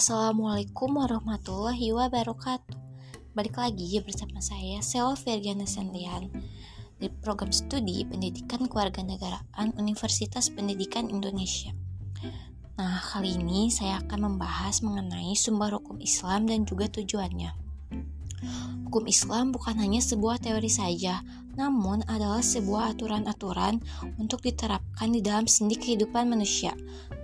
Assalamualaikum warahmatullahi wabarakatuh. Balik lagi bersama saya Sel Virgiana Sendian Di program studi Pendidikan Kewarganegaraan Universitas Pendidikan Indonesia. Nah kali ini saya akan membahas mengenai sumber hukum Islam dan juga tujuannya. Hukum Islam bukan hanya sebuah teori saja, namun adalah sebuah aturan-aturan untuk diterapkan di dalam sendi kehidupan manusia.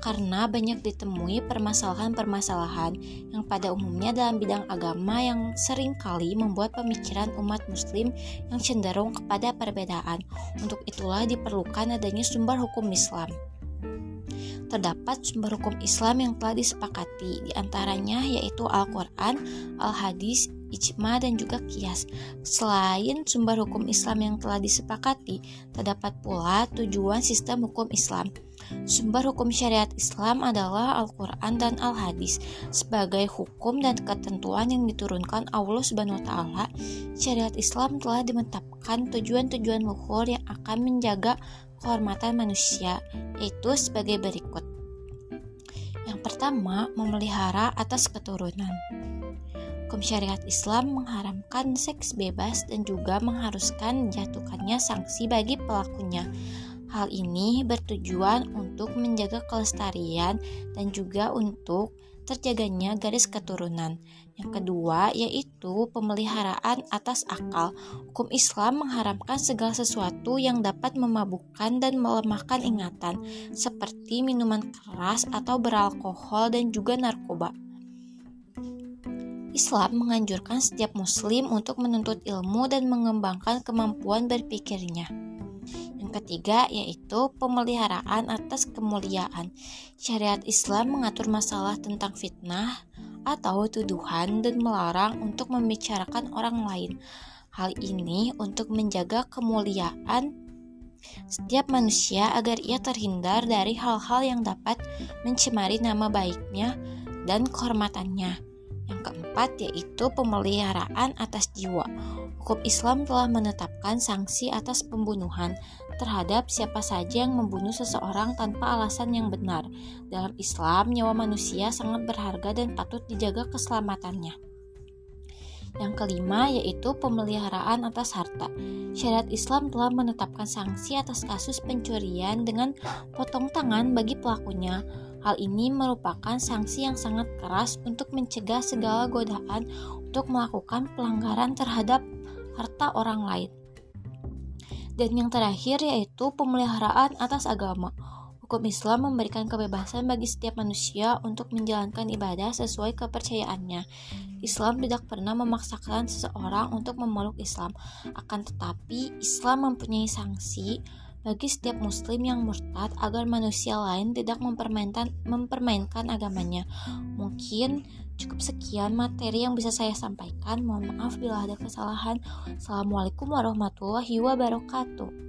Karena banyak ditemui permasalahan-permasalahan yang pada umumnya dalam bidang agama yang sering kali membuat pemikiran umat muslim yang cenderung kepada perbedaan. Untuk itulah diperlukan adanya sumber hukum Islam terdapat sumber hukum Islam yang telah disepakati, di antaranya yaitu Al-Quran, Al-Hadis, ijma, dan juga kias. Selain sumber hukum Islam yang telah disepakati, terdapat pula tujuan sistem hukum Islam. Sumber hukum syariat Islam adalah Al-Quran dan Al-Hadis. Sebagai hukum dan ketentuan yang diturunkan Allah Subhanahu wa Ta'ala, syariat Islam telah dimentapkan tujuan-tujuan luhur yang akan menjaga kehormatan manusia, yaitu sebagai berikut. Yang pertama, memelihara atas keturunan. Hukum syariat Islam mengharamkan seks bebas dan juga mengharuskan jatuhkannya sanksi bagi pelakunya. Hal ini bertujuan untuk menjaga kelestarian dan juga untuk terjaganya garis keturunan. Yang kedua yaitu pemeliharaan atas akal. Hukum Islam mengharamkan segala sesuatu yang dapat memabukkan dan melemahkan ingatan, seperti minuman keras atau beralkohol dan juga narkoba. Islam menganjurkan setiap muslim untuk menuntut ilmu dan mengembangkan kemampuan berpikirnya. Yang ketiga yaitu pemeliharaan atas kemuliaan. Syariat Islam mengatur masalah tentang fitnah atau tuduhan dan melarang untuk membicarakan orang lain. Hal ini untuk menjaga kemuliaan setiap manusia agar ia terhindar dari hal-hal yang dapat mencemari nama baiknya dan kehormatannya. Yang keempat yaitu pemeliharaan atas jiwa. Hukum Islam telah menetapkan sanksi atas pembunuhan terhadap siapa saja yang membunuh seseorang tanpa alasan yang benar. Dalam Islam, nyawa manusia sangat berharga dan patut dijaga keselamatannya. Yang kelima yaitu pemeliharaan atas harta. Syariat Islam telah menetapkan sanksi atas kasus pencurian dengan potong tangan bagi pelakunya. Hal ini merupakan sanksi yang sangat keras untuk mencegah segala godaan untuk melakukan pelanggaran terhadap harta orang lain. Dan yang terakhir yaitu pemeliharaan atas agama. Hukum Islam memberikan kebebasan bagi setiap manusia untuk menjalankan ibadah sesuai kepercayaannya. Islam tidak pernah memaksakan seseorang untuk memeluk Islam, akan tetapi Islam mempunyai sanksi bagi setiap muslim yang murtad agar manusia lain tidak mempermainkan mempermainkan agamanya. Mungkin cukup sekian materi yang bisa saya sampaikan. Mohon maaf bila ada kesalahan. Assalamualaikum warahmatullahi wabarakatuh.